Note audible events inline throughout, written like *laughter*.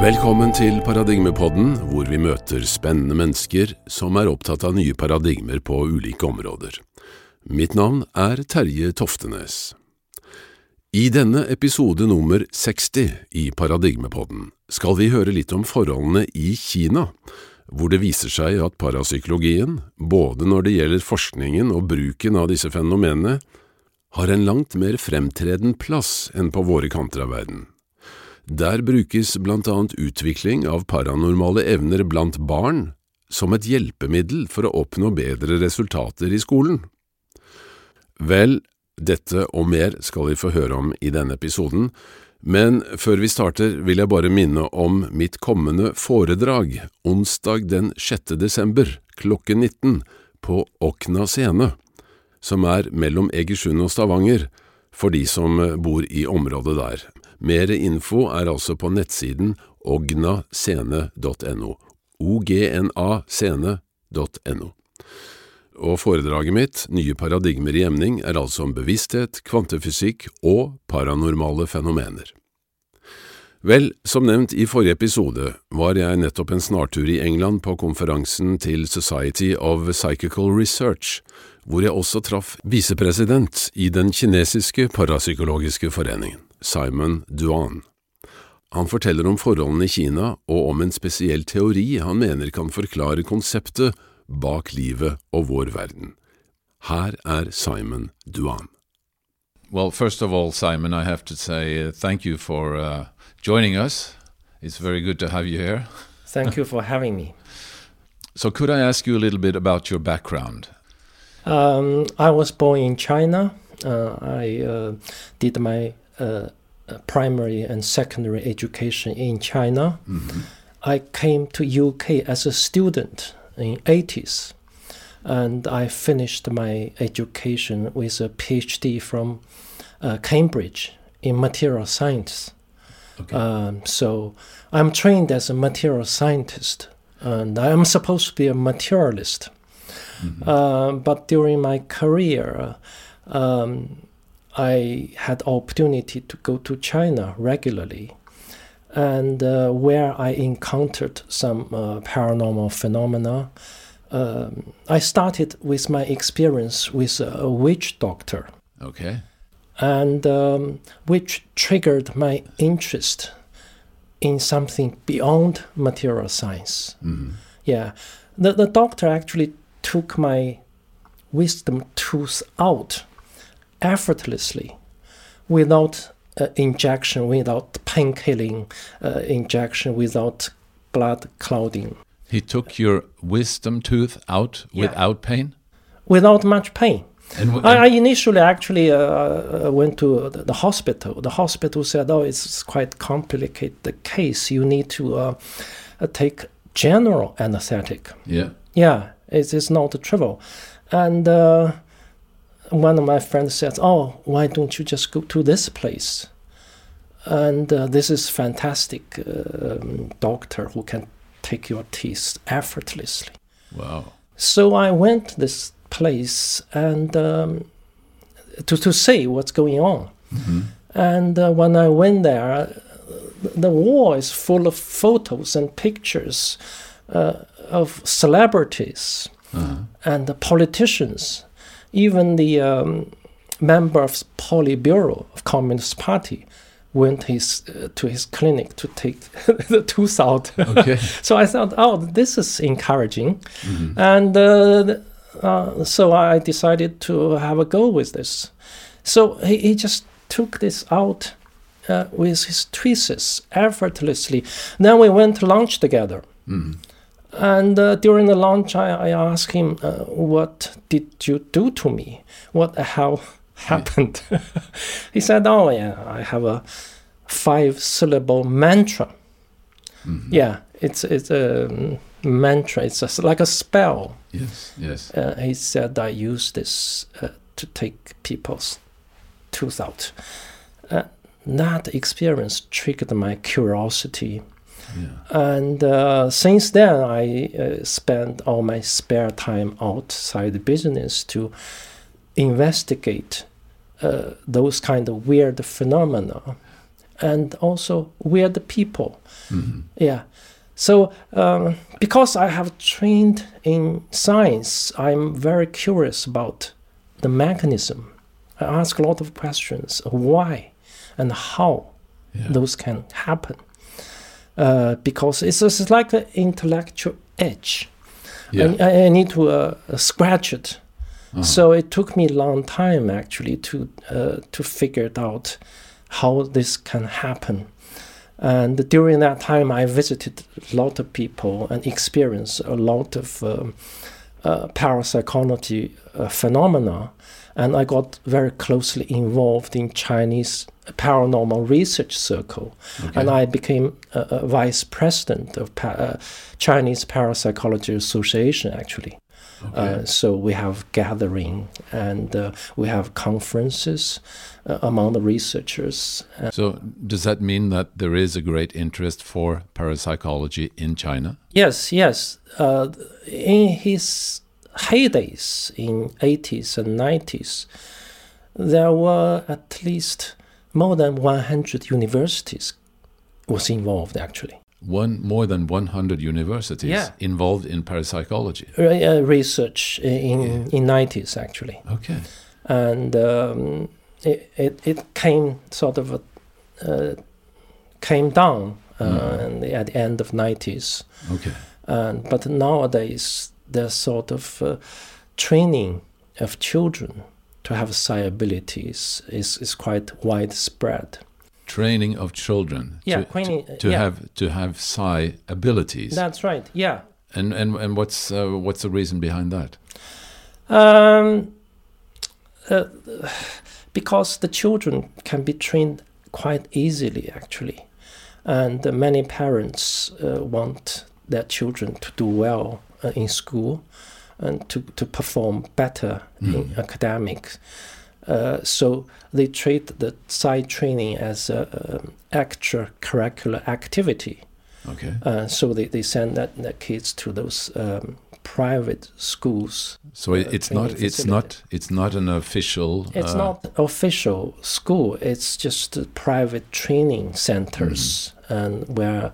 Velkommen til Paradigmepodden, hvor vi møter spennende mennesker som er opptatt av nye paradigmer på ulike områder. Mitt navn er Terje Toftenes. I denne episode nummer 60 i Paradigmepodden skal vi høre litt om forholdene i Kina, hvor det viser seg at parapsykologien, både når det gjelder forskningen og bruken av disse fenomenene, har en langt mer fremtreden plass enn på våre kanter av verden. Der brukes blant annet utvikling av paranormale evner blant barn som et hjelpemiddel for å oppnå bedre resultater i skolen. Vel, dette og mer skal vi få høre om i denne episoden, men før vi starter vil jeg bare minne om mitt kommende foredrag onsdag den 6. desember klokken 19 på Okna scene, som er mellom Egersund og Stavanger, for de som bor i området der. Mer info er altså på nettsiden ognascene.no, ognascene.no. Og foredraget mitt, Nye paradigmer i emning, er altså om bevissthet, kvantefysikk og paranormale fenomener. Vel, som nevnt i forrige episode var jeg nettopp en snartur i England på konferansen til Society of Psychical Research, hvor jeg også traff visepresident i den kinesiske parapsykologiske foreningen, Simon Duan. Han forteller om forholdene i Kina og om en spesiell teori han mener kan forklare konseptet bak livet og vår verden. Her er Simon Duan. Well, first of all, Simon, I have to say uh, thank you for uh, joining us. It's very good to have you here. Thank you for having me. *laughs* So, could I ask you a little bit about your background? Um, I was born in China. Uh, I uh, did my primary and secondary education in China. I came to UK as a student in 80s and I finished my education with a PhD from uh, Cambridge in material science. Okay. Um, so I'm trained as a material scientist, and I'm supposed to be a materialist. Uh, but during my career, um, I had opportunity to go to China regularly, and uh, where I encountered some uh, paranormal phenomena. Um, I started with my experience with a witch doctor Okay. and um, which triggered my interest in something beyond material science. Yeah, the, the doctor actually took my wisdom tooth out effortlessly without uh, injection, without pain killing uh, injection, without blood clouding, He took your wisdom tooth out Yeah. without pain? without much pain. And, I, I initially actually uh, uh, went to the, the hospital. The hospital said, "Oh, it's quite complicated the case. You need to uh, uh, take general anesthetic." yeah. Yeah, it is not a trivial. And uh, one of my friends said, "Oh, why don't you just go to this place?" And uh, this is fantastic um, doctor who can take your teeth effortlessly. Wow. So I went to this place and um, to to see what's going on. And uh, when I went there, uh, the wall is full of photos and pictures uh, of celebrities and the politicians, even the um, member of Politburo of Communist Party went his uh, to his clinic to take *laughs* the tooth out. Okay. *laughs* so I thought, oh, this is encouraging, and uh, uh, so I decided to have a go with this. So he, he just took this out uh, with his tweezers effortlessly. Then we went to lunch together. And uh, during the lunch, I, I asked him, uh, What did you do to me? What the hell *laughs* happened? *laughs* he said, Oh, yeah, I have a five syllable mantra. Yeah, it's, it's a mantra, it's a, like a spell. Yes. Yes. Uh, he said, I use this uh, to take people's tooth out. Uh, that experience triggered my curiosity. Yeah. And uh, since then, I uh, spend all my spare time outside the business to investigate uh, those kind of weird phenomena. and also weird people. Yeah. So um, because I have trained in science, I'm very curious about the mechanism. I ask a lot of questions: why and how Yeah. those can happen. Uh, because it's, it's like an intellectual edge. Yeah. I, I need to uh, scratch it. Uh-huh. So it took me a long time actually to uh, to figure it out how this can happen. And during that time, I visited a lot of people and experienced a lot of um, uh, parapsychology uh, phenomena. And I got very closely involved in Chinese paranormal research circle, Okay. and I became a, a vice president of pa- uh, Chinese Parapsychology Association actually. Okay. Uh, so we have gathering and uh, we have conferences uh, among the researchers. So does that mean that there is a great interest for parapsychology in China? yes, yes. Uh, in his heydays in 80s and 90s, there were at least more than 100 universities was involved actually. One more than 100 universities Yeah. involved in parapsychology. Re- uh, research in in 90s actually. Okay. and um, it, it it came sort of uh, came down uh, the- at the end of 90s Okay. and but nowadays there's sort of uh, training of children to have psi abilities is, is quite widespread Training of children Yeah, to, training, to, to yeah. have to have psi abilities. that's right yeah and and and what's uh, what's the reason behind that? Um, uh, because the children can be trained quite easily, actually, and many parents uh, want their children to do well in school and to, to perform better in academics. Uh, so they treat the psi training as a um, extracurricular activity. Okay. Uh, so they, they send that, their kids to those um, private schools So it, uh, it's training not it's facility. not it's not an official. It's uh, not official school. It's just uh, private training centers, and where uh,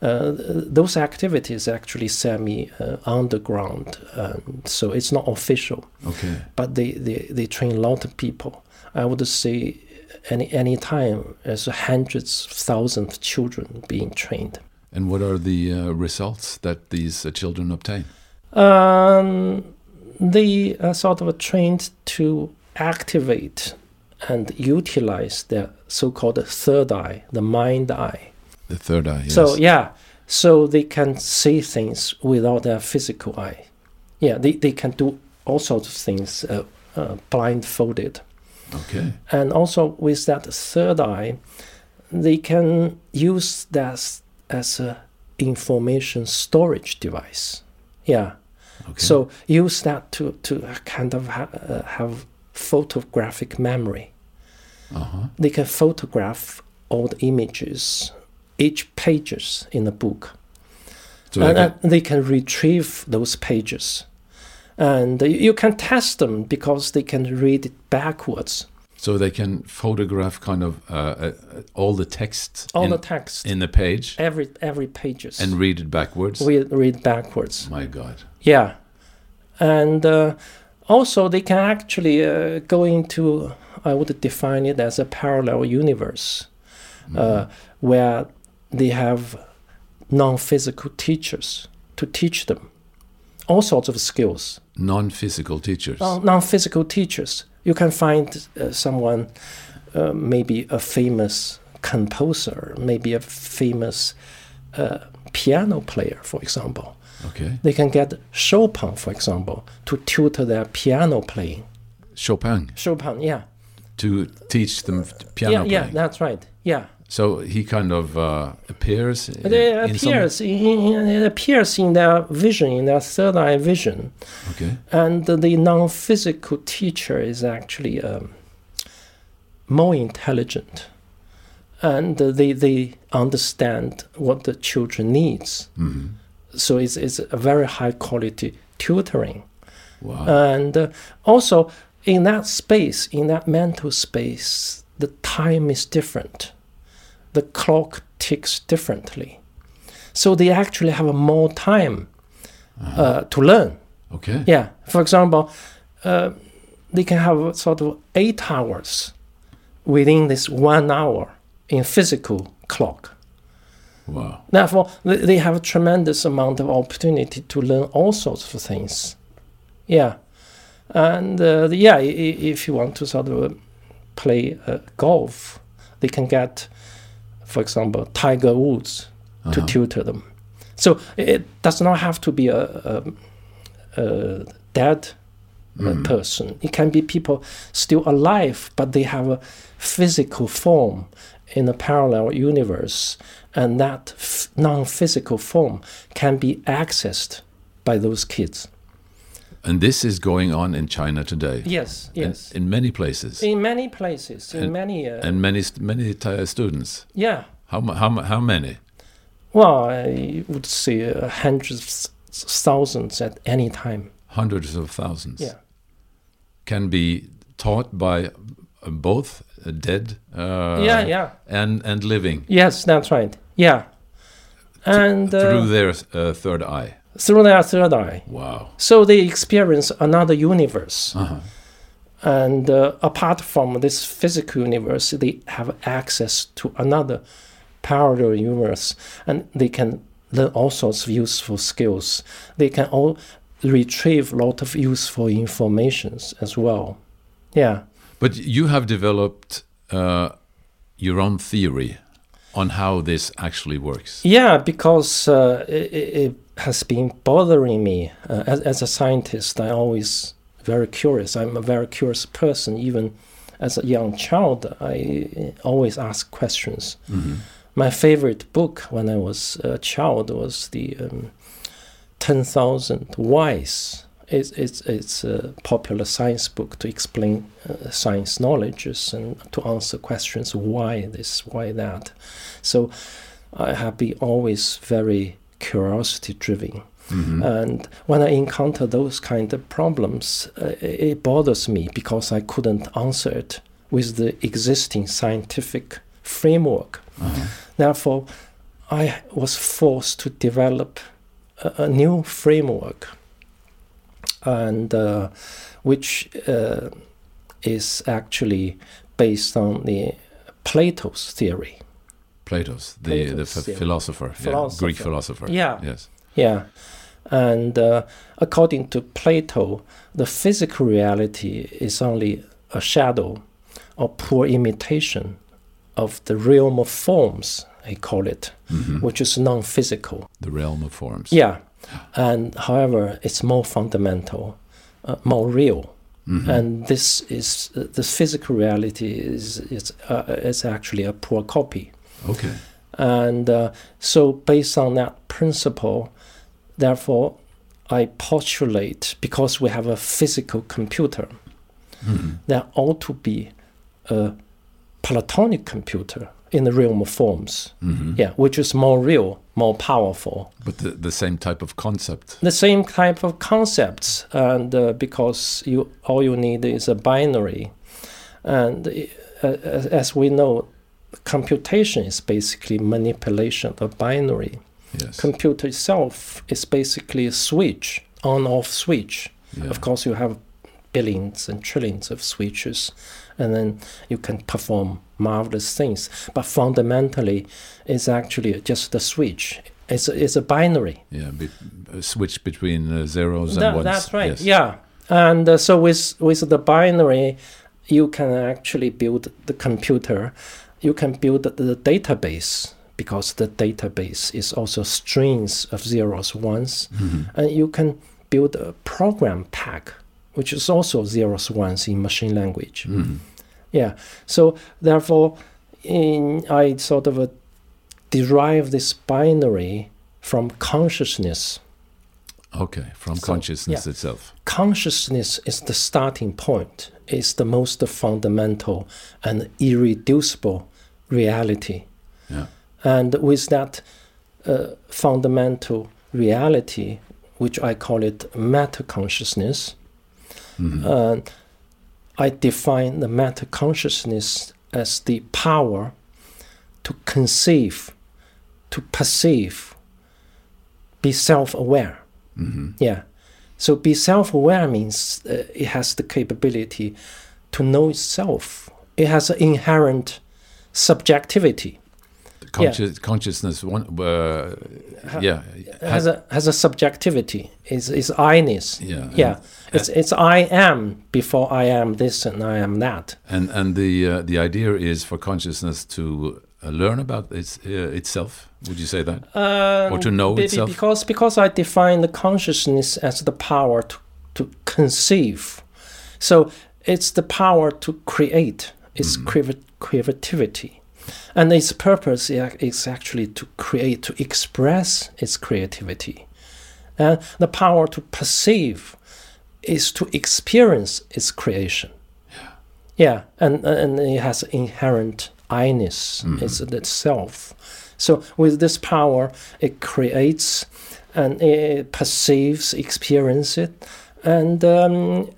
those activities actually semi uh, underground. Um, so it's not official, Okay. but they, they, they train a lot of people. I would say any any time as hundreds thousands of children being trained. And what are the uh, results that these uh, children obtain? Um, they are sort of trained to activate and utilize their so-called third eye, the mind eye. The third eye. Yes. So yeah, so they can see things without their physical eye. Yeah, they, they can do all sorts of things uh, uh, blindfolded. Okay. And also with that third eye, they can use that as a information storage device. Yeah. Okay. So use that to to kind of ha- uh, have photographic memory. Uh-huh. They can photograph all the images, each pages in the book, So they can, they can retrieve those pages, and you can test them because they can read it backwards. so they can photograph kind of uh, uh, all the text All in, the text, in the page every every pages, and read it backwards. we read backwards. My God. Yeah, and uh, also they can actually uh, go into I would define it as a parallel universe, uh, where they have non-physical teachers to teach them all sorts of skills. Non-physical teachers. Non- non-physical teachers. You can find uh, someone, uh, maybe a famous composer, maybe a famous uh, piano player, for example. Okay. They can get Chopin, for example, to tutor their piano playing. Chopin Chopin, yeah, to teach them piano yeah, yeah, that's right. Yeah, So he kind of uh, appears. in- it appears in, it appears in their vision, in their third eye vision, Okay. and the non-physical teacher is actually um, more intelligent, and they they understand what the children needs. Mhm. So it's it's a very high quality tutoring. Wow. And uh, also, in that space, in that mental space, the time is different. The clock ticks differently. So they actually have more time uh, to learn. Okay. Yeah. For example, uh, they can have sort of eight hours within this one hour in physical clock. Wow. Therefore, they have a tremendous amount of opportunity to learn all sorts of things. Yeah. And uh, yeah, if you want to sort of play uh, golf, they can get, for example, Tiger Woods to Uh-huh. tutor them. So it does not have to be a, a, a dead Mm. person. It can be people still alive, but they have a physical form in a parallel universe, and that f- non-physical form can be accessed by those kids. And this is going on in China today. Yes, In- yes. In, many places. In many places, in And- many, uh, and many many students. yeah. How how how many? Well, I would say uh, hundreds, thousands at any time. Hundreds of thousands. Yeah. Can be taught by uh, both dead. Uh, yeah, yeah. And and living Yes, that's right. Yeah. And uh, through their uh, third eye. Through their third eye. Wow. So they experience another universe. Uh-huh. And uh, apart from this physical universe, they have access to another parallel universe and they can learn all sorts of useful skills. They can all retrieve a lot of useful informations as well. Yeah. But you have developed uh, your own theory on how this actually works. Yeah, because uh, it, it has been bothering me uh, as, as a scientist. I'm always very curious. I'm a very curious person. Even as a young child, I always ask questions. Mhm. My favorite book when I was a child was the um, Ten Thousand Whys. It's, it's, it's a popular science book to explain uh, science knowledges and to answer questions why this, why that. So I have been always very curiosity driven. Mhm. And when I encounter those kind of problems, uh, it it bothers me because I couldn't answer it with the existing scientific framework. Uh-huh. Therefore, I was forced to develop a, a new framework, and uh, which uh, is actually based on the Plato's theory. Plato's, the the Plato's, ph- yeah. philosopher, yeah, Greek philosopher. Yeah. Yes. Yeah. And uh, according to Plato, the physical reality is only a shadow or poor imitation of the realm of forms, I call it, Mhm. which is non physical. The realm of forms. Yeah. And however, it's more fundamental, uh, more real. Mhm. And this is uh, the physical reality is is uh, is actually a poor copy. Okay. And uh, so, based on that principle, therefore, I postulate because we have a physical computer, Mhm. there ought to be a Platonic computer in the realm of forms, Mhm. yeah, which is more real, more powerful. But the, the same type of concept. The same type of concepts, and uh, because you all you need is a binary, and uh, as we know, computation is basically manipulation of binary. Yes. computer itself is basically a switch, on-off switch. yeah. Of course, you have billions and trillions of switches, and then you can perform marvelous things. But fundamentally, it's actually just a switch. It's a, it's a binary. Yeah. A switch between uh, zeros and That- ones. that's right. Yes. Yeah, and uh, so with with the binary, you can actually build the computer. You can build the database because the database is also strings of zeros, ones, Mhm. and you can build a program pack, which is also zeros, ones in machine language. Mhm. Yeah. So therefore, in, I sort of uh, derive this binary from consciousness. Okay. From So, consciousness yeah. itself. consciousness is the starting point is the most fundamental and irreducible reality Yeah. and with that uh, fundamental reality which i call it meta consciousness Mhm. uh, i define the meta consciousness as the power to conceive, to perceive, be self-aware. hmm Yeah. So be self-aware means uh, it has the capability to know itself. It has an inherent subjectivity. Conscious, Consciousness, one, uh, yeah, It has a has a subjectivity. Is is I-ness. yeah, Yeah. and- It's it's I am before I am this and I am that. And and the uh, the idea is for consciousness to learn about its uh, itself. Would you say that? Um, Or to know itself? Because because I define the consciousness as the power to to conceive. So it's the power to create. It's Mm. creativity. And its purpose is actually to create, to express its creativity. And the power to perceive is to experience its creation. yeah, Yeah, and and it has inherent I-ness. Mhm. It's itself. So with this power, it creates and it perceives, experiences it, and um,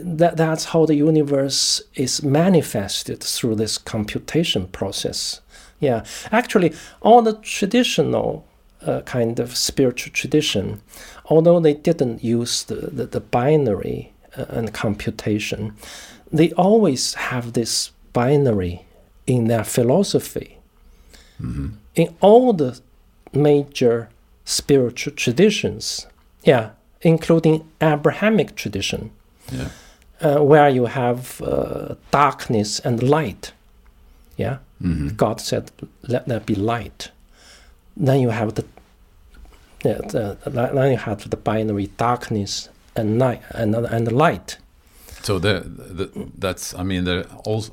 that that's how the universe is manifested through this computation process. Yeah, actually, all the traditional uh, kind of spiritual tradition, although they didn't use the, the, the binary uh, and computation, they always have this binary in their philosophy. hmm In all the major spiritual traditions, yeah, including Abrahamic tradition, Yeah. uh, where you have uh, darkness and light. Yeah, hmm God said, "Let there be light." Then you have the, yeah, the then you have the binary darkness and night and and light. So there, the, that's. I mean, there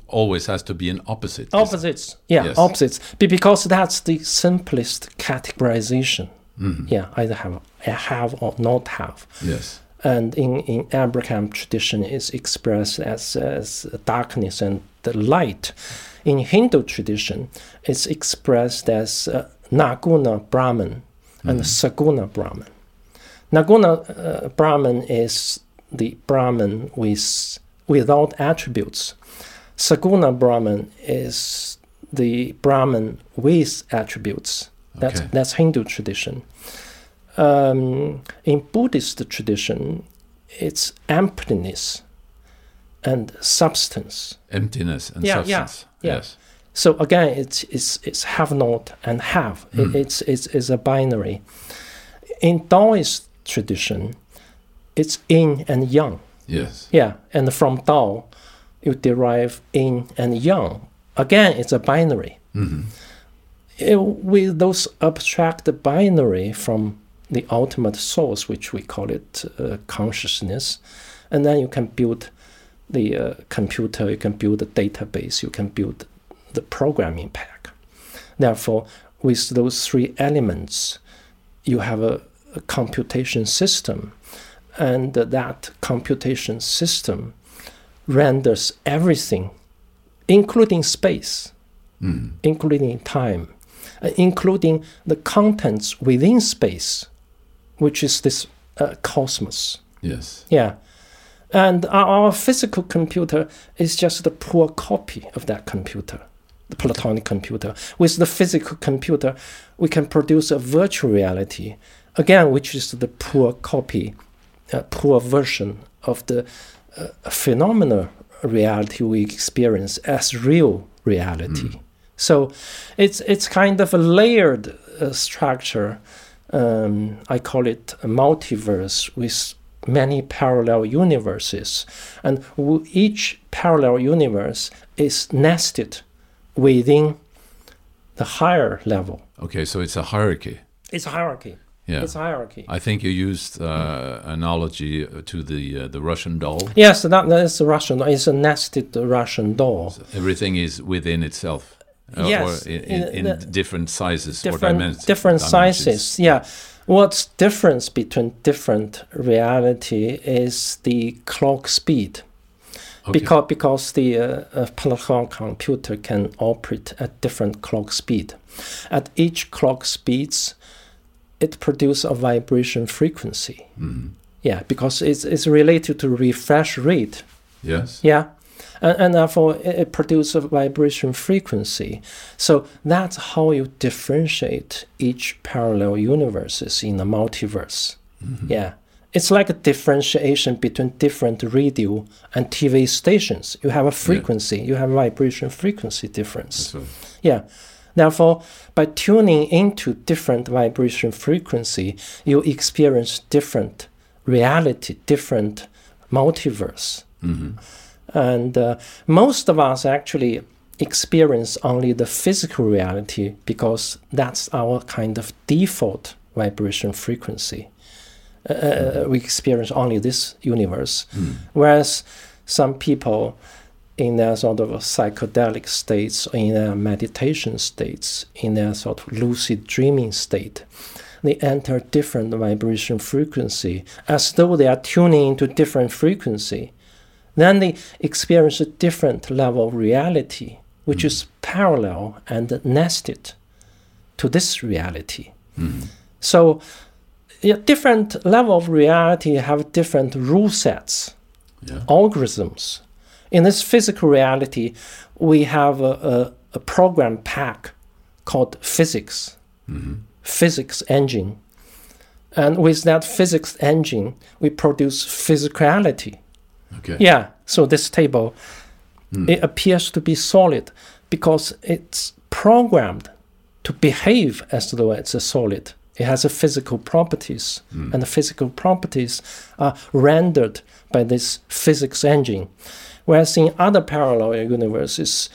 always has to be an opposite. Opposites, yeah, Yes. opposites, because that's the simplest categorization. hmm Yeah, either have have or not have. Yes. and in, in Abraham tradition is expressed as, as darkness and the light. In Hindu tradition, it's expressed as uh, Nirguna Brahman and Mhm. Saguna Brahman. Nirguna uh, Brahman is the Brahman with without attributes. Saguna Brahman is the Brahman with attributes. That's Okay. that's Hindu tradition. Um, in Buddhist tradition, it's emptiness and substance. Emptiness and Yeah, yeah, substance. yeah. Yes. So again, it's it's it's have not and have. It- Mm. it's it's it's a binary. In Taoist tradition, it's yin and yang. Yes. Yeah, and from Tao, you derive yin and yang. Again, it's a binary. hmm it- with those abstract binary from the ultimate source, which we call it uh, consciousness, and then you can build the uh, computer, you can build a database, you can build the programming pack. Therefore, with those three elements, you have a, a computation system, and that computation system renders everything, including space hmm including time, uh, including the contents within space, which is this uh, cosmos. Yes. Yeah. And our, our physical computer is just a poor copy of that computer, the Platonic computer. With the physical computer, we can produce a virtual reality, again, which is the poor copy, uh, poor version of the uh, phenomenal reality we experience as real reality. So it's it's kind of a layered uh, structure. Um, I call it a multiverse with many parallel universes, and w- each parallel universe is nested within the higher level. Okay. So it's a hierarchy. It's a hierarchy. Yeah. It's hierarchy. I think you used uh, analogy to the uh, the Russian doll. Yes, that, that is a Russian. It's a nested Russian doll. Everything is within itself. uh, Yes, Or in, in in, the- different sizes or different dimensions. different dimensions. sizes. Yeah. What's difference between different reality is the clock speed. Okay. Because because the uh, uh, computer can operate at different clock speed. At each clock speeds, it produces a vibration frequency. Mhm. Yeah, because it's it's related to refresh rate. Yes. Yeah. and, and therefore it, it produces a vibration frequency. So that's how you differentiate each parallel universes in the multiverse. Yeah. It's like a differentiation between different radio and TV stations. You have a frequency, you have a vibration frequency difference. So, Yeah. Therefore, by tuning into different vibration frequency, you experience different reality, different multiverse. And uh, most of us actually experience only the physical reality because that's our kind of default vibration frequency. Uh, uh, we experience only this universe. Whereas some people in their sort of psychedelic states, in their meditation states, in their sort of lucid dreaming state, they enter different vibration frequency as though they are tuning into different frequency. Then they experience a different level of reality, which is parallel and nested to this reality. Mm-hmm. So, yeah, different level of reality have different rule sets yeah. algorithms. In this physical reality, we have a, a, a program pack called physics, mm-hmm. physics engine. And with that physics engine, we produce physicality. Okay. Yeah, so this table, hmm. it appears to be solid because it's programmed to behave as though it's a solid. It has a physical properties, hmm. and the physical properties are rendered by this physics engine. Whereas in other parallel universes,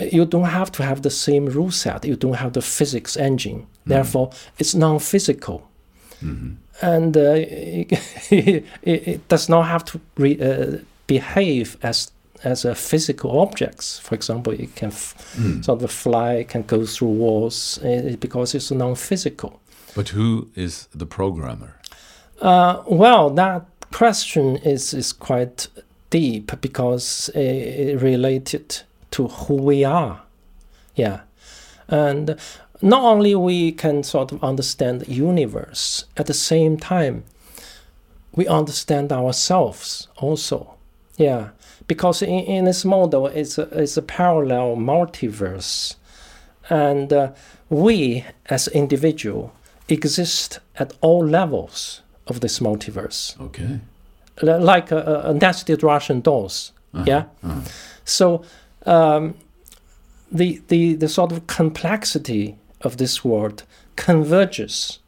uh, you don't have to have the same rule set. You don't have the physics engine. Therefore, it's non-physical and uh, *laughs* it, it does not have to re, uh, behave as as a physical objects. For example, it can f- sort of fly, it can go through walls uh, because it's non-physical. But who is the programmer? Uh, well, that question is is quite deep because it related to who we are. Yeah, and not only we can sort of understand the universe at the same time, we understand ourselves also. Yeah, because in, in this model, it's a, it's a parallel multiverse, and uh, we as individual exist at all levels of this multiverse Okay. Li- like a, a nested Russian dolls. Yeah. So um, the the the sort of complexity of this world converges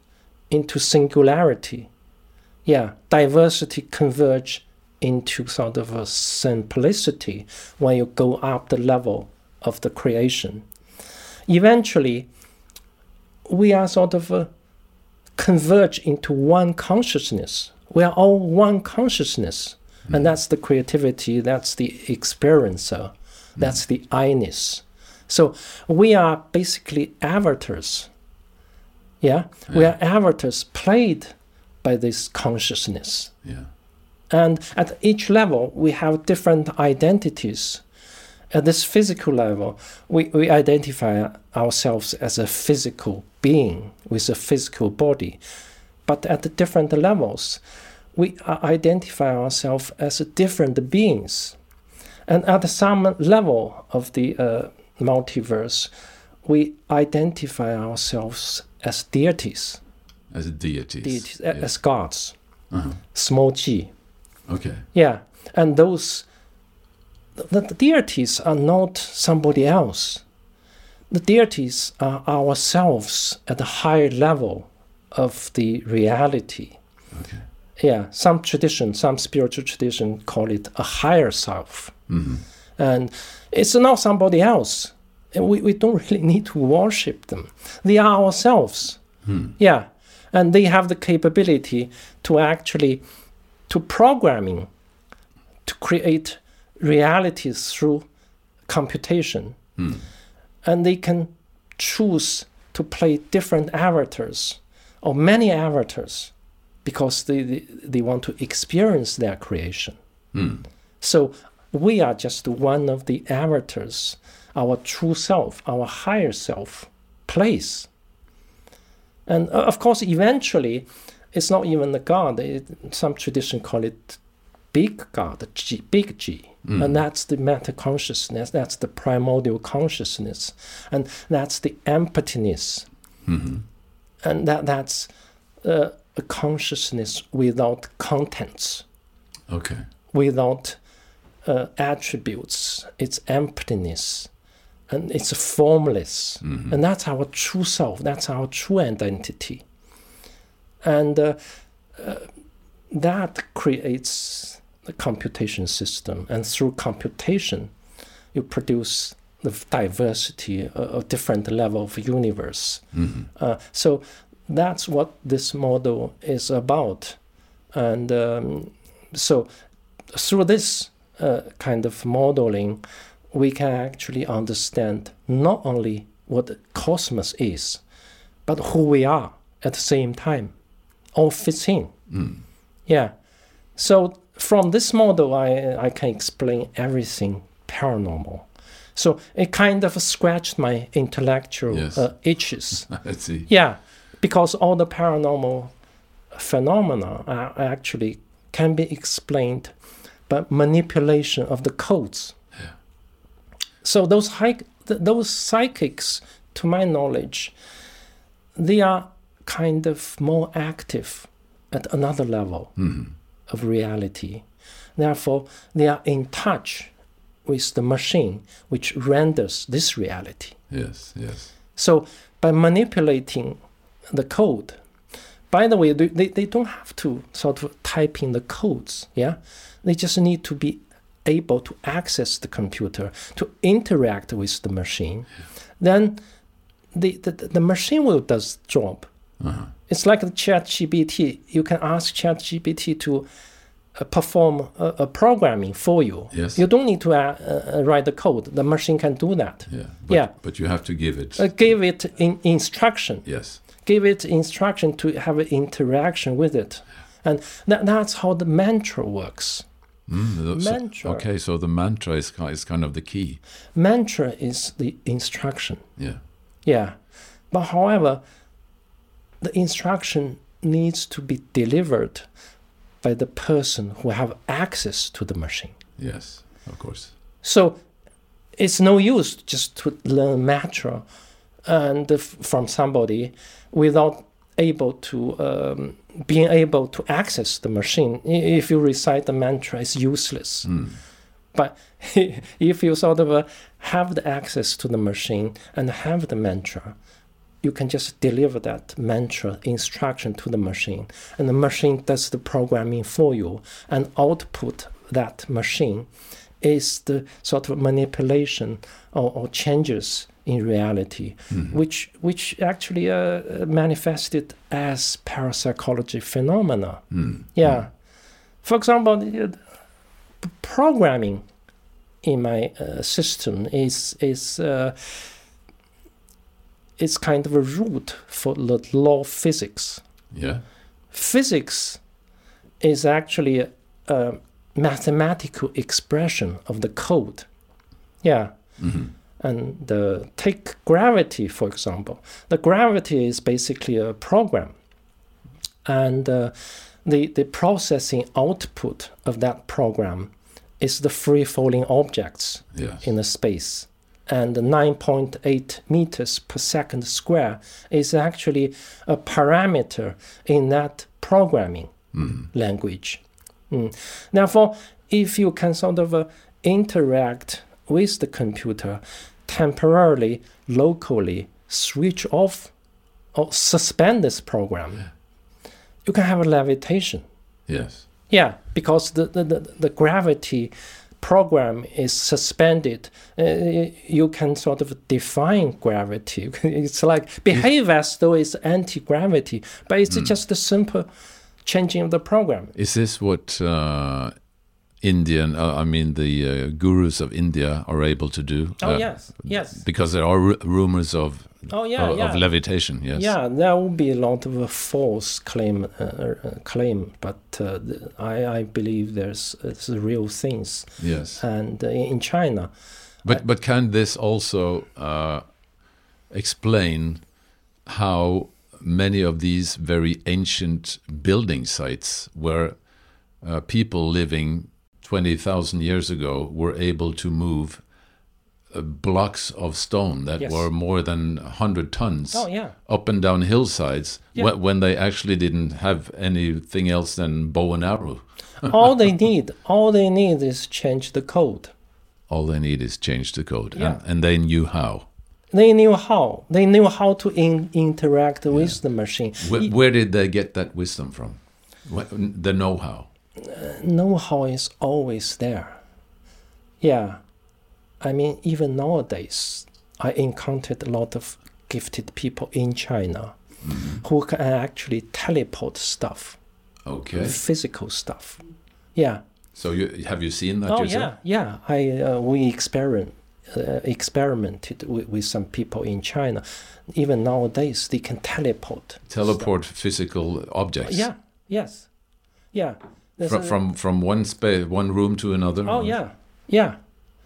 into singularity. Yeah, diversity converge into sort of a simplicity when you go up the level of the creation. Eventually, we are sort of uh, converge into one consciousness. We are all one consciousness. And hmm. that's the creativity, that's the experiencer, that's hmm. the I-ness. So we are basically avatars. Yeah? We are avatars played by this consciousness. Yeah. And at each level, we have different identities. At this physical level, we, we identify ourselves as a physical being with a physical body. But at different levels, we identify ourselves as different beings. And at some level of the uh, multiverse, we identify ourselves as deities, As deities Yeah. as gods, Uh-huh. small g. Okay. Yeah, and those the, the deities are not somebody else. The deities are ourselves at a higher level of the reality. Okay. Yeah, some tradition, some spiritual tradition call it a higher self. hmm And it's not somebody else. We, we don't *laughs* really need to worship them. They are ourselves. Yeah. And they have the capability to actually to programming to create realities through computation. And they can choose to play different avatars or many avatars because they, they, they want to experience their creation. So we are just one of the avatars our true self, our higher self plays. And uh, of course, eventually, it's not even the God. It, some tradition call it big God, G, big G. Mm. And that's the meta consciousness, that's the primordial consciousness, and that's the emptiness. Mhm. And that, that's uh, a consciousness without contents, Okay. without uh, attributes. It's emptiness. And it's formless. Mhm. And that's our true self, that's our true identity. And uh, uh, that creates the computation system. And through computation, you produce the diversity, a, a different level of universe. Mhm. Uh, so that's what this model is about. And um, so through this uh, kind of modeling, we can actually understand not only what the cosmos is, but who we are at the same time. All fits in. Mm. Yeah. So from this model, I, I can explain everything paranormal. So it kind of scratched my intellectual Yes. uh, itches. *laughs* I see. Yeah, because all the paranormal phenomena are actually can be explained by manipulation of the codes. Yeah. So those high, th- those psychics, to my knowledge, they are kind of more active at another level Mhm. of reality. Therefore, they are in touch with the machine which renders this reality. Yes. Yes. So by manipulating the code, by the way, they, they, don't have to sort of type in the codes, yeah? They just need to be able to access the computer, to interact with the machine. Then the, the, the machine will does job. Uh-huh. It's like the ChatGPT. You can ask ChatGPT to uh, perform a, a programming for you. Yes. You don't need to uh, uh, write the code. The machine can do that. Yeah. But, Yeah. But you have to give it. Uh, give it in instruction. yes. Give it instruction to have an interaction with it, and that, that's how the mantra works. Mm, Mantra. okay. So the mantra is is kind of the key. Mantra is the instruction. Yeah. Yeah, but however, the instruction needs to be delivered by the person who have access to the machine. Yes. Of course. So it's no use just to learn mantra and f- from somebody without able to um, being able to access the machine. If you recite the mantra, it's useless. Mm. But *laughs* if you sort of uh, have the access to the machine and have the mantra, you can just deliver that mantra instruction to the machine, and the machine does the programming for you, and output that machine is the sort of manipulation or, or changes in reality, Mhm. which which actually uh, manifested as parapsychology phenomena. Mm. Yeah. For example, the- programming in my uh, system is is uh, is kind of a root for the law of physics. Yeah. Physics is actually a, a mathematical expression of the code. Yeah. Mhm. And the, take gravity, for example. The gravity is basically a program. And uh, the, the processing output of that program is the free falling objects Yes. in the space. And 9.8 meters per second square is actually a parameter in that programming Mm. language. Mm. Therefore, if you can sort of uh, interact with the computer temporarily, locally, switch off or suspend this program, you can have a levitation. Yes. Yeah, because the, the, the, the gravity program is suspended. Uh, you can sort of define gravity. *laughs* it's like behave as though it's anti gravity, but it's Mm. just a simple changing of the program. Is this what uh, Indian, uh, I mean, the uh, gurus of India are able to do? Oh Uh, yes, yes. Because there are ru- rumors of Oh yeah, of, yeah. of levitation. Yes. Yeah, there will be a lot of uh, false claim, uh, uh, claim, but uh, I, I believe there's, there's real things. Yes. And uh, in China, But but can this also uh, explain how many of these very ancient building sites were uh, people living 20,000 years ago were able to move uh, blocks of stone that Yes. were more than 100 tons Oh yeah. up and down hillsides Yeah. when they actually didn't have anything else than bow and arrow. *laughs* all they need, all they need is change the code. All they need is change the code. Yeah. And, and they knew how. They knew how. They knew how to in, interact with the machine. Where, where did they get that wisdom from? The know how. Know-how is always there. Yeah, I mean, even nowadays, I encountered a lot of gifted people in China who can actually teleport stuff, Okay. physical stuff. Yeah. So you have you seen that oh yourself? yeah, yeah. I uh, we experiment uh, experimented with, with some people in China. Even nowadays, they can teleport. Teleport physical objects. Yeah. Yes. Yeah. There's From a- from, from one space, one room to another. Oh yeah. Yeah.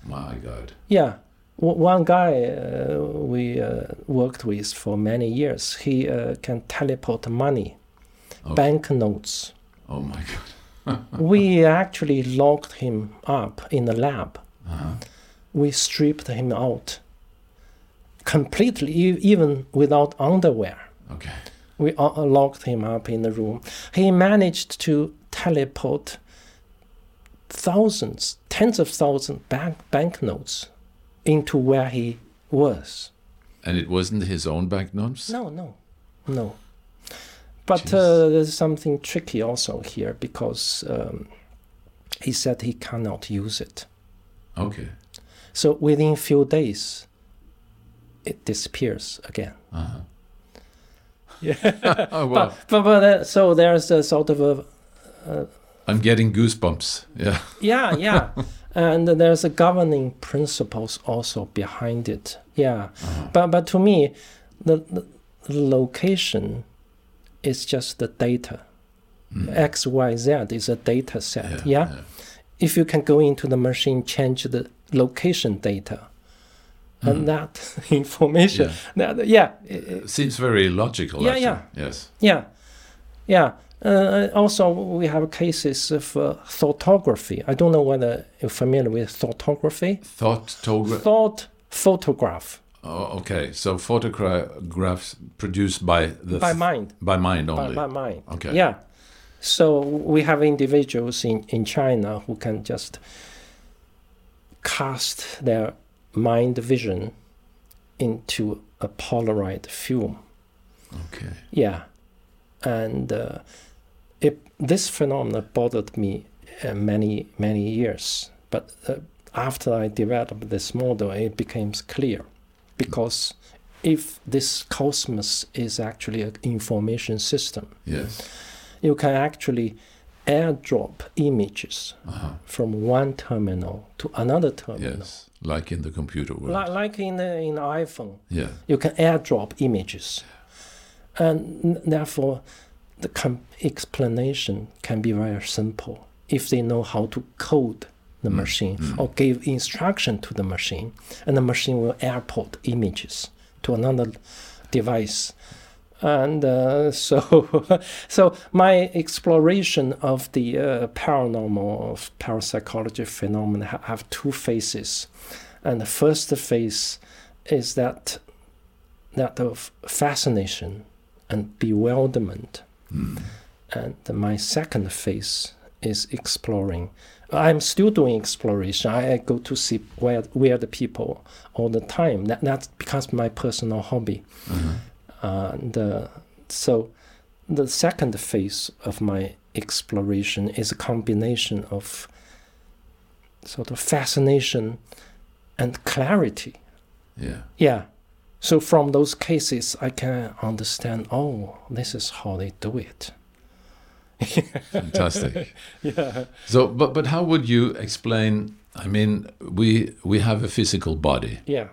My God. Yeah. W- one guy uh, we uh, worked with for many years, he uh, can teleport money, Okay. banknotes. Oh my God. *laughs* we actually locked him up in the lab. Uh-huh. We stripped him out completely, e- even without underwear. Okay. We uh, locked him up in the room. He managed to teleport thousands, tens of thousands bank banknotes into where he was. And it wasn't his own banknotes? No, no, no. But uh, there's something tricky also here because um, he said he cannot use it. Okay. So within few days, it disappears again. Uh-huh. Yeah. *laughs* Oh, well, But but, but uh, so there's a sort of a I'm getting goosebumps. Yeah. *laughs* yeah yeah, and there's a governing principles also behind it. Yeah, Uh-huh. but but to me, the, the location is just the data. Mm. X Y Z is a data set. Yeah, yeah? yeah. if you can go into the machine, change the location data, Mm. and that *laughs* information, that, yeah, i- i- Seems very logical. Yeah, actually. yeah. Yes. yeah, yeah. Uh, also, we have cases of uh, thoughtography. I don't know whether you're familiar with thoughtography. Thought togra- Thought photograph Oh, okay. So photographs produced by the by mind. by mind By, only. by mind. Okay. Yeah. So we have individuals in, in China who can just cast their mind vision into a Polaroid film. Okay. Yeah. And uh, it, this phenomenon bothered me uh, many, many years. But uh, after I developed this model, it became clear. Because if this cosmos is actually an information system, Yes. you can actually airdrop images Uh-huh. from one terminal to another terminal. Yes. Like in the computer world. Li- like in the, in the iPhone, yeah. you can airdrop images. And therefore, the explanation can be very simple if they know how to code the Mm, machine mm. or give instruction to the machine, and the machine will airport images to another device. And uh, *laughs* so, so my exploration of the uh, paranormal, of parapsychology phenomena have two phases, and the first phase is that that of fascination and bewilderment, Mm. and my second phase is exploring. I'm still doing exploration. I go to see weird, weird people all the time. That that becomes my personal hobby. Uh-huh. And uh, so the second phase of my exploration is a combination of sort of fascination and clarity. Yeah. Yeah. So from those cases, I can understand. Oh, this is how they do it. *laughs* Fantastic. *laughs* Yeah. So, but but how would you explain? I mean, we we have a physical body, Yeah.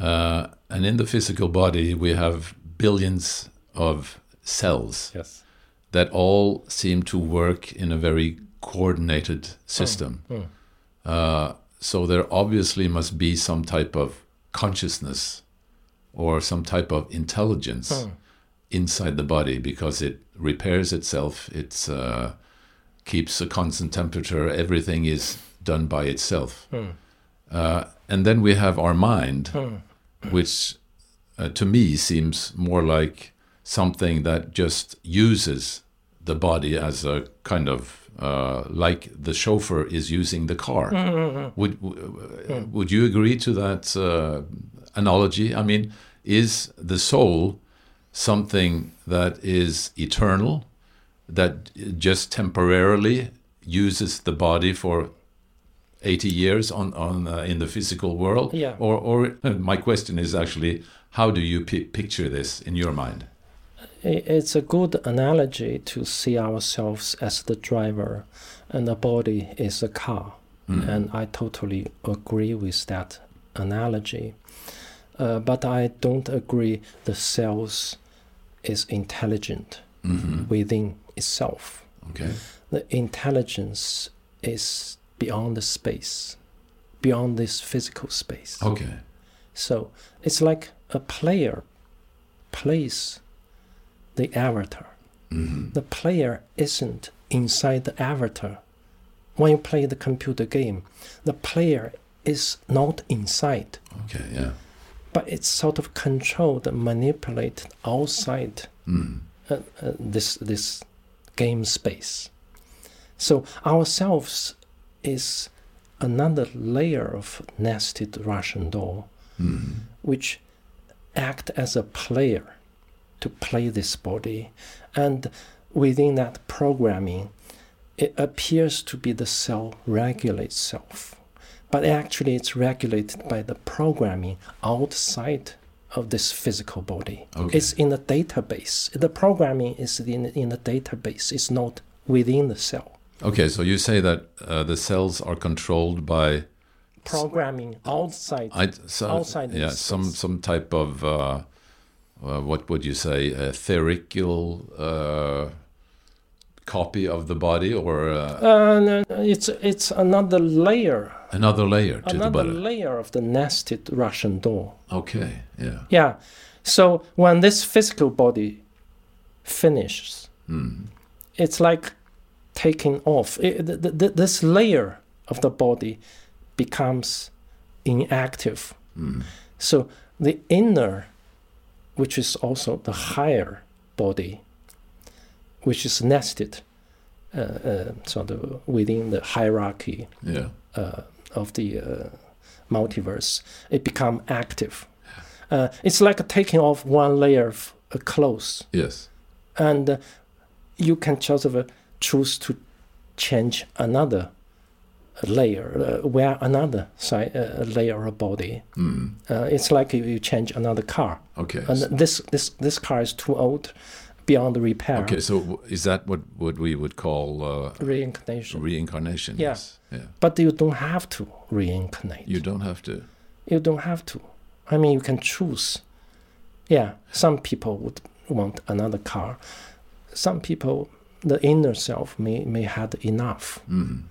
uh, and in the physical body we have billions of cells Yes. that all seem to work in a very coordinated system. Mm. Uh, so there obviously must be some type of consciousness or some type of intelligence Mm. inside the body because it repairs itself. It uh, keeps a constant temperature. Everything is done by itself. Hmm. Uh, and then we have our mind, Hmm. which uh, to me seems more like something that just uses the body as a kind of uh, like the chauffeur is using the car. Hmm. Would w- would you agree to that uh, analogy? I mean, is the soul something that is eternal, that just temporarily uses the body for 80 years on, on uh, in the physical world? Yeah. Or, or *laughs* my question is actually, how do you pi picture this in your mind? It's a good analogy to see ourselves as the driver and the body is a car. Mm. And I totally agree with that analogy. Uh, but I don't agree the cells is intelligent Mhm. within itself. Okay. The intelligence is beyond the space, beyond this physical space. Okay. So it's like a player plays the avatar. Mhm. The player isn't inside the avatar. When you play the computer game, the player is not inside, Okay. Yeah. But it's sort of controlled and manipulated outside Mm. uh, uh, this this game space. So ourselves is another layer of nested Russian doll, Mm. which act as a player to play this body, and within that programming, it appears to be the cell regulates self, but actually it's regulated by the programming outside of this physical body. Okay. It's in the database. The programming is in, in the database. It's not within the cell. Okay. So you say that uh, the cells are controlled by Programming outside. I, so, outside yeah, some some type of uh, uh, what would you say, a theoretical uh, copy of the body, or uh, Uh, no, it's it's another layer, another layer to the another body? layer of the nested Russian doll. Okay, yeah. Yeah. So when this physical body finishes, Mm. it's like taking off. It, th- th- this layer of the body becomes inactive. Mm. So the inner, which is also the higher body, which is nested, uh, uh, sort of within the hierarchy Yeah. uh, of the uh, multiverse, it become active. Uh, it's like taking off one layer of uh, clothes, Yes. and uh, you can of uh, choose to change another layer, uh, wear another si- uh, layer of body. Mm. Uh, it's like if you change another car, Okay. and this this this car is too old, beyond repair. Okay. So is that what what we would call uh, Reincarnation, reincarnation? Yeah. Yes. Yeah. but you don't have to reincarnate. You don't have to. You don't have to. I mean, you can choose. Yeah, some people would want another car. Some people, the inner self may may had enough, Mm.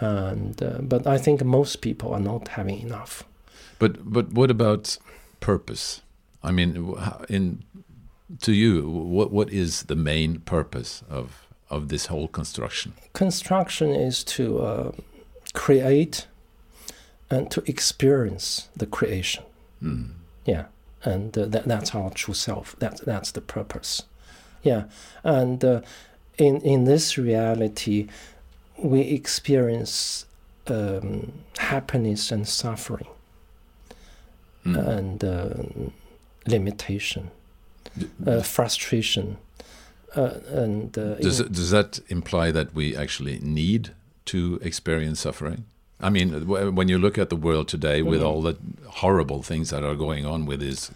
and uh, but I think most people are not having enough. But but what about purpose? I mean, in to you, what what is the main purpose of of this whole construction? Construction is to uh, create and to experience the creation. Mm. Yeah, and uh, that, that's our true self. That that's the purpose. Yeah, and uh, in in this reality, we experience um, happiness and suffering Mm. and uh, limitation, uh, frustration, uh, and uh, does it, does that imply that we actually need to experience suffering? I mean, when you look at the world today, with Mhm. all the horrible things that are going on with these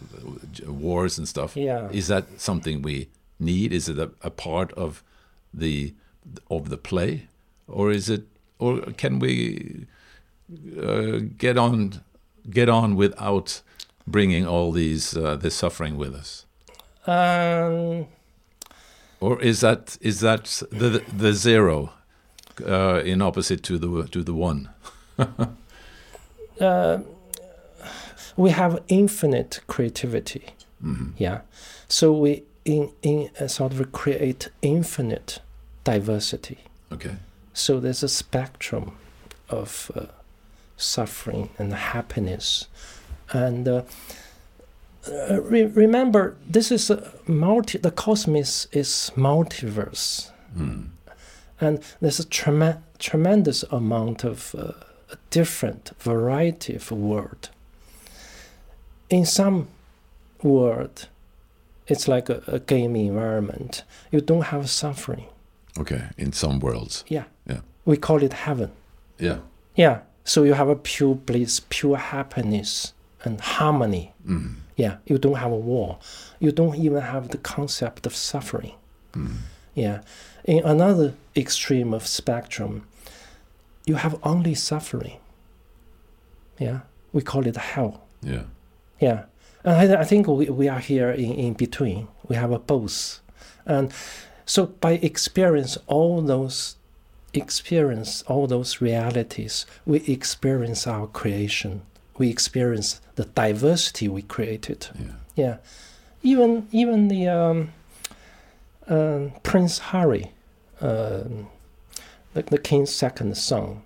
uh, wars and stuff, yeah. is that something we need? Is it a, a part of the of the play, or is it, or can we uh, get on get on without bringing all these uh, this suffering with us? Um, Or is that is that the the zero uh, in opposite to the to the one? *laughs* uh, we have infinite creativity. Mhm. Yeah. So we in in uh, sort of create infinite diversity. Okay. So there's a spectrum of uh, suffering and happiness. And uh, re- remember, this is a multi. The cosmos is multiverse, Mm. and there's a trem- tremendous amount of uh, different variety of world. In some world, it's like a, a game environment. You don't have suffering. Okay. In some worlds. Yeah. Yeah. We call it heaven. Yeah. Yeah. So you have a pure bliss, pure happiness, and harmony. Mm. Yeah. You don't have a war. You don't even have the concept of suffering. Mm. Yeah. In another extreme of spectrum, you have only suffering. Yeah. We call it hell. Yeah. Yeah. And I, I think we, we are here in, in between. We have a both. And so by experience all those experience all those realities, we experience our creation. We experience the diversity we created. Yeah. Yeah. Even even the um, uh, Prince Harry, um the, the king's second son,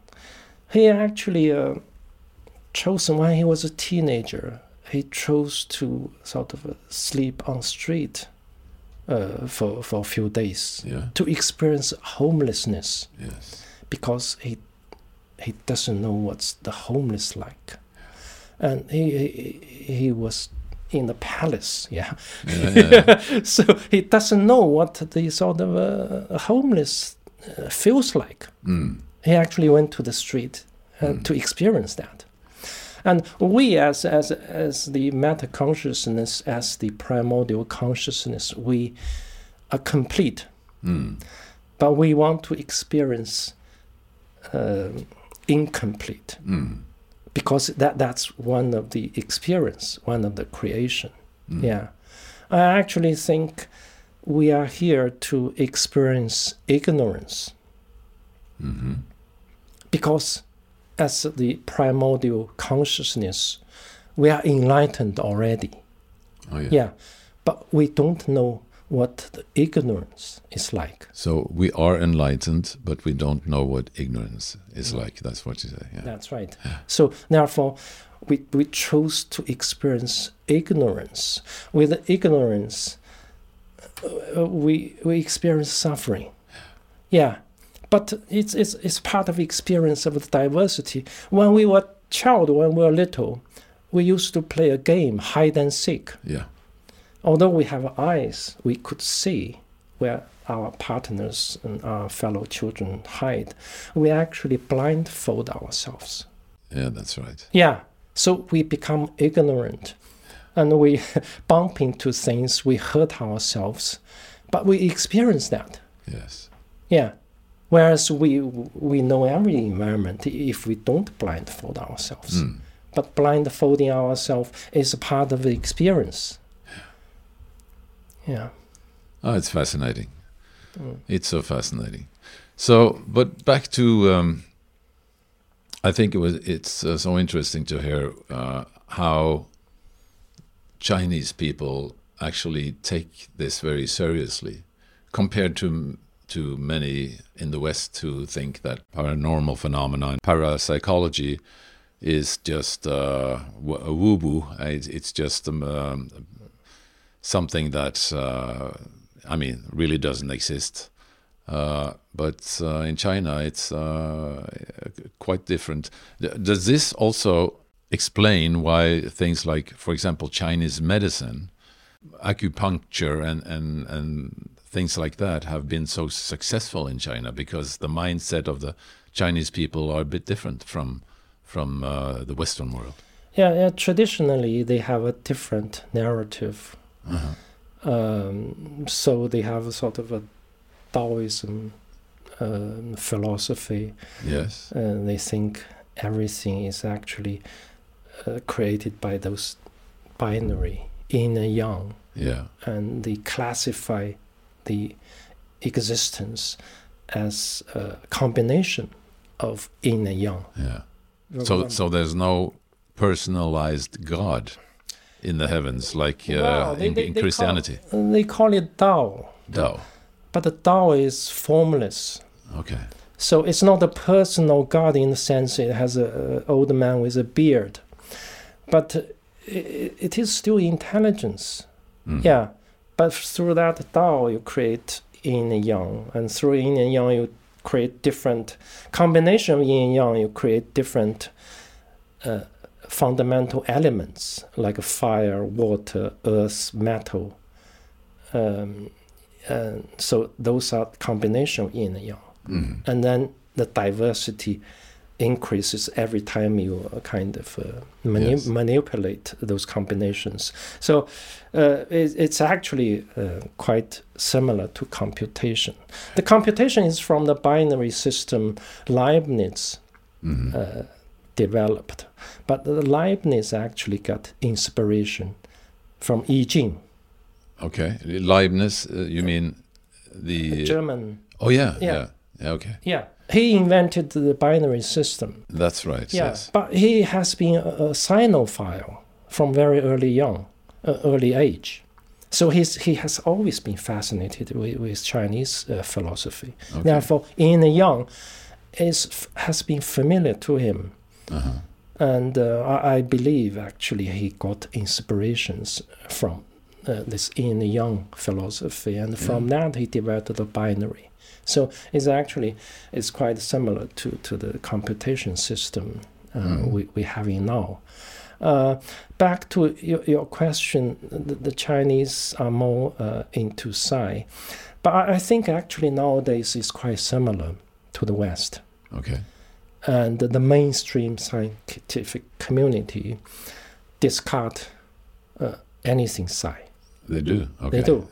he actually uh, chose when he was a teenager. He chose to sort of uh, sleep on street uh, for for a few days Yeah. to experience homelessness Yes. because he he doesn't know what's the homeless like, and he he, he was in the palace, yeah. Yeah. yeah. *laughs* so he doesn't know what the sort of uh, homeless uh, feels like. Mm. He actually went to the street uh, Mm. to experience that. And we, as as as the meta consciousness, as the primordial consciousness, we are complete Mm. but we want to experience um incomplete Mm. Because that that's one of the experience one of the creation. Mm. yeah. I actually think we are here to experience ignorance. Hmm because as the primordial consciousness we are enlightened already. Oh yeah. yeah. But we don't know what the ignorance is like So we are enlightened, but we don't know what ignorance is Mm. like. That's what you say. Yeah. That's right. So therefore, we, we chose to experience ignorance. With ignorance, uh, we we experience suffering. Yeah, but it's it's it's part of experience of the diversity. When we were child, when we were little, we used to play a game hide and seek. Yeah. Although we have eyes, we could see where our partners and our fellow children hide. We actually blindfold ourselves. Yeah. That's right. Yeah. So we become ignorant and we *laughs* bump into things, we hurt ourselves, but we experience that. Yes. Yeah. Whereas we we know every environment if we don't blindfold ourselves. Mm. But blindfolding ourselves is a part of the experience. Yeah. Oh, it's fascinating. Mm. It's so fascinating. So, but back to, um, I think it was. It's uh, so interesting to hear uh, how Chinese people actually take this very seriously, compared to to many in the West who think that paranormal phenomenon, parapsychology, is just uh, woo woo. It's, it's just um, something that uh, I mean really doesn't exist. Uh, but uh, in China, it's uh, quite different. Does this also explain why things like, for example, Chinese medicine, acupuncture, and, and, and things like that have been so successful in China? Because the mindset of the Chinese people are a bit different from from uh, the Western world. Yeah, yeah. Traditionally, they have a different narrative. Uh-huh. Um, so they have a sort of a Taoism um, philosophy, Yes. and they think everything is actually uh, created by those binary yin and yang, Yeah. and they classify the existence as a combination of yin and yang. Yeah. So so there's no personalized God in the heavens like uh, Well, they- in, they- in they call- Christianity. they call it Tao, Tao. but the Tao is formless. Okay. So it's not a personal God in the sense it has a, a old man with a beard, but it, it is still intelligence. Mm. Yeah, but through that Tao you create yin and yang, and through yin and yang you create different combination of yin and yang. You create different uh, fundamental elements like fire, water, earth, metal. Um, and so those are combination yin and yang Mm. and then the diversity increases every time you uh, kind of uh, mani- Yes. manipulate those combinations. So uh, it, it's actually uh, quite similar to computation. The computation is from the binary system Leibniz Mhm. uh, developed, but Leibniz actually got inspiration from I Ching, Okay. Leibniz, uh, you mean the. German. oh, yeah, Yeah. yeah. Yeah, okay. Yeah, he invented the binary system. That's right. Yeah, Yes. but he has been a, a sinophile from very early young, uh, early age. So he's, he has always been fascinated with, with Chinese uh, philosophy. Okay. Therefore, Yin and Yang is, has been familiar to him. Uh-huh. And uh, I, I believe actually he got inspirations from uh, this Yin and Yang philosophy. And from that, he developed the binary. So it's actually it's quite similar to, to the computation system uh, Mm. we, we having now. Uh, back to your, your question, the, the Chinese are more uh, into psi, but I, I think actually nowadays it's quite similar to the West, Okay. And the mainstream scientific community discard uh, anything psi. They do. Okay. They do,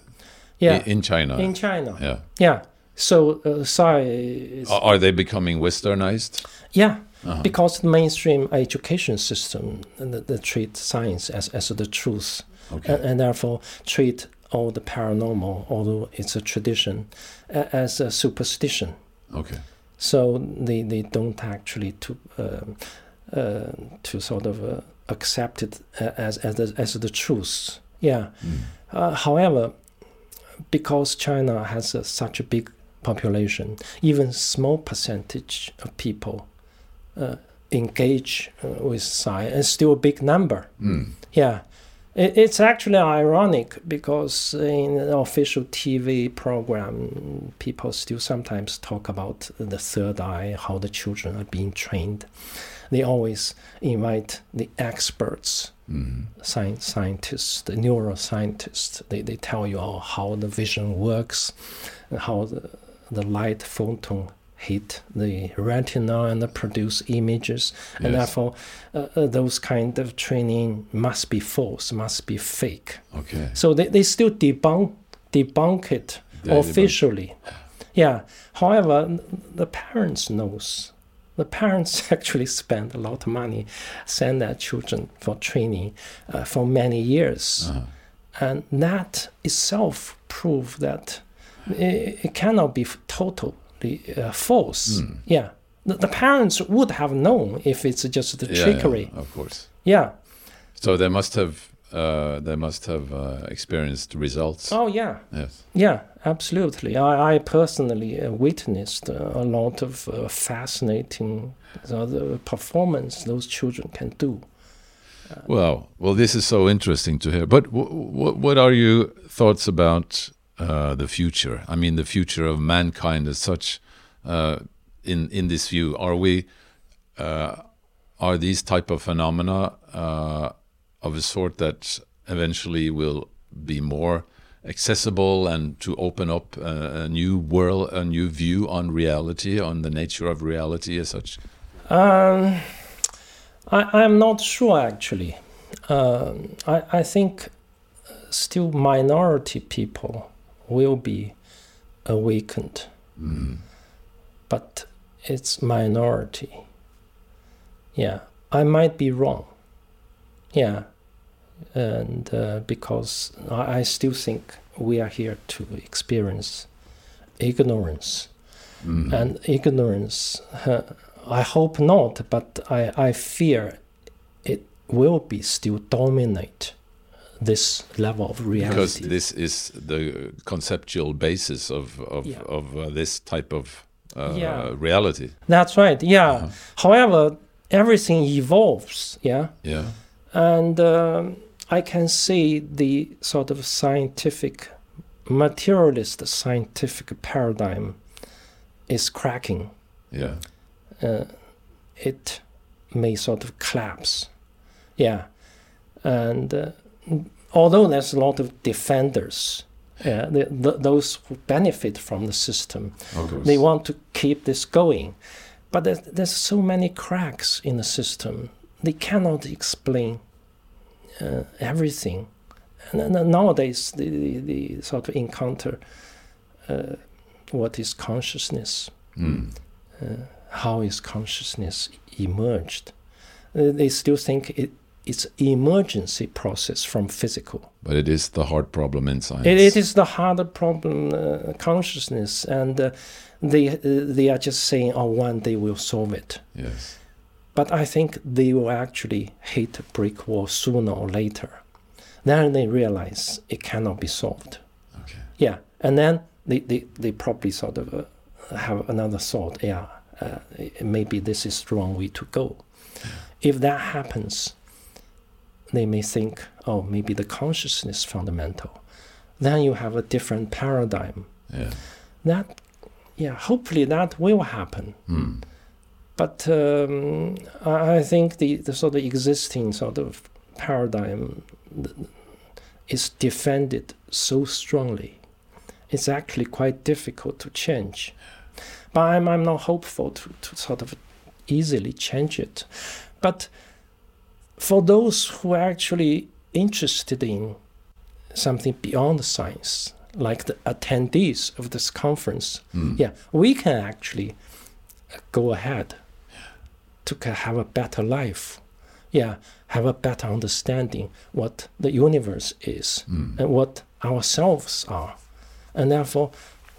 yeah. In China. In China, yeah. yeah. So uh, psi is Are they becoming westernized? yeah. Uh-huh. because the mainstream education system uh, the, the treat science as, as the truth Okay. and, and therefore treat all the paranormal although it's a tradition as a superstition okay. So they, they don't actually to um, uh, to sort of uh, accept it as as the, as the truth yeah Mm. uh, however, because China has a, such a big population, even small percentage of people uh, engage uh, with science, and still a big number. Mm. Yeah. It, it's actually ironic because in the official TV program, people still sometimes talk about the third eye, how the children are being trained. They always invite the experts Mm. science, scientists, the neuroscientists, they, they tell you all how the vision works, and how the, the light photon hit the retina and produce images, and therefore uh, uh, those kind of training must be false, must be fake. Okay. So they, they still debunk debunk it They debunk- officially. Yeah. However, the parents knows. The parents *laughs* actually spend a lot of money, send their children for training uh, for many years, Uh-huh. and that itself proves that it, it cannot be f- uh, false. Mm. Yeah. The, the parents would have known if it's just the Yeah, trickery. yeah, of course. Yeah. So they must have uh, they must have uh, experienced results. Oh, yeah. Yes. Yeah, absolutely. I, I personally uh, witnessed uh, a lot of uh, fascinating the performance those children can do. Well, well, this is so interesting to hear. But w- w- what are your thoughts about uh, the future? I mean, the future of mankind as such. Uh, in in this view, are we uh, are these type of phenomena uh, of a sort that eventually will be more accessible and to open up a, a new world, a new view on reality, on the nature of reality as such? Um, I, I'm not sure actually. Um, I, I think still minority people will be awakened, Mm. but it's minority. Yeah, I might be wrong. Yeah, and uh, because I, I still think we are here to experience ignorance Mm. and ignorance. Uh, I hope not, but I, I fear it will be still dominate this level of reality. because this is the conceptual basis of of, Yeah. of uh, this type of uh, Yeah. reality. That's right. Yeah. However, everything evolves. Yeah. Yeah. And um, I can see the sort of scientific, materialist scientific paradigm is cracking. Yeah. Uh, it may sort of collapse. Yeah. And uh, although there's a lot of defenders, yeah, the, the, those who benefit from the system, they want to keep this going. But there's, there's so many cracks in the system. They cannot explain uh, everything. And, then nowadays, the, the, the sort of encounter uh, what is consciousness, Mm. how is consciousness emerged. Uh, they still think it, it's emergency process from physical. But it is the hard problem in science. It, it is the harder problem, uh, consciousness, and uh, they uh, they are just saying, "Oh, one day we'll solve it." Yes. But I think they will actually hit a brick wall sooner or later. Then they realize it cannot be solved. Okay. Yeah, and then they they, they probably sort of uh, have another thought. Yeah, uh, maybe this is the wrong way to go. If that happens, they may think, oh, maybe the consciousness is fundamental. Then you have a different paradigm. Yeah. That, yeah, hopefully that will happen. Mm. But um, I think the, the sort of existing sort of paradigm is defended so strongly. It's actually quite difficult to change. But I'm, I'm not hopeful to, to sort of easily change it. But for those who are actually interested in something beyond science, like the attendees of this conference, Mm. yeah, we can actually go ahead to have a better life. Yeah, have a better understanding what the universe is Mm. and what ourselves are. And therefore,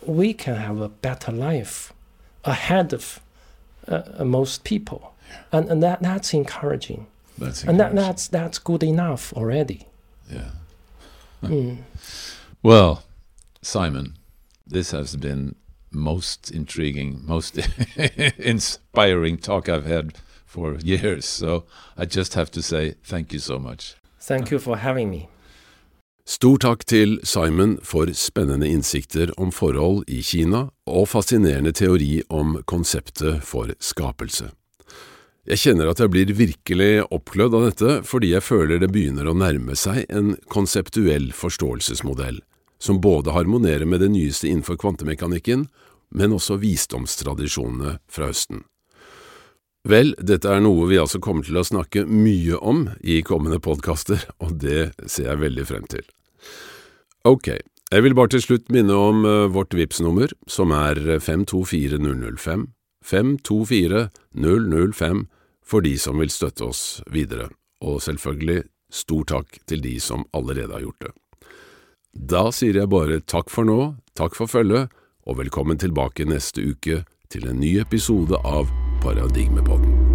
we can have a better life ahead of uh, most people. And, and that, that's encouraging. That's And that, that's, that's good enough already. yeah. Mm. Well, Simon, this has been most intriguing, most *laughs* inspiring talk I've had for years. So I just have to say thank you so much. Thank you for having me. Stor takk til Simon for spennende innsikter om forhold i Kina og fascinerende teori om konseptet for skapelse. Jeg kjenner at jeg blir virkelig oppglødd av dette fordi jeg føler det begynner å nærme seg en konseptuell forståelsesmodell, som både harmonerer med det nyeste innenfor kvantemekanikken, men også visdomstradisjonene fra Østen. Vel, dette er noe vi altså kommer til å snakke mye om i kommende podkaster, og det ser jeg veldig frem til. Ok, jeg vil bare til slutt minne om eh, vårt VIPS nummer som er 524005, 524005, for de som vil støtte oss videre, og selvfølgelig stor takk til de som allerede har gjort det. Da sier jeg bare takk for nå, takk for følget, og velkommen tilbake neste uke til en ny episode av Paradigmepodden.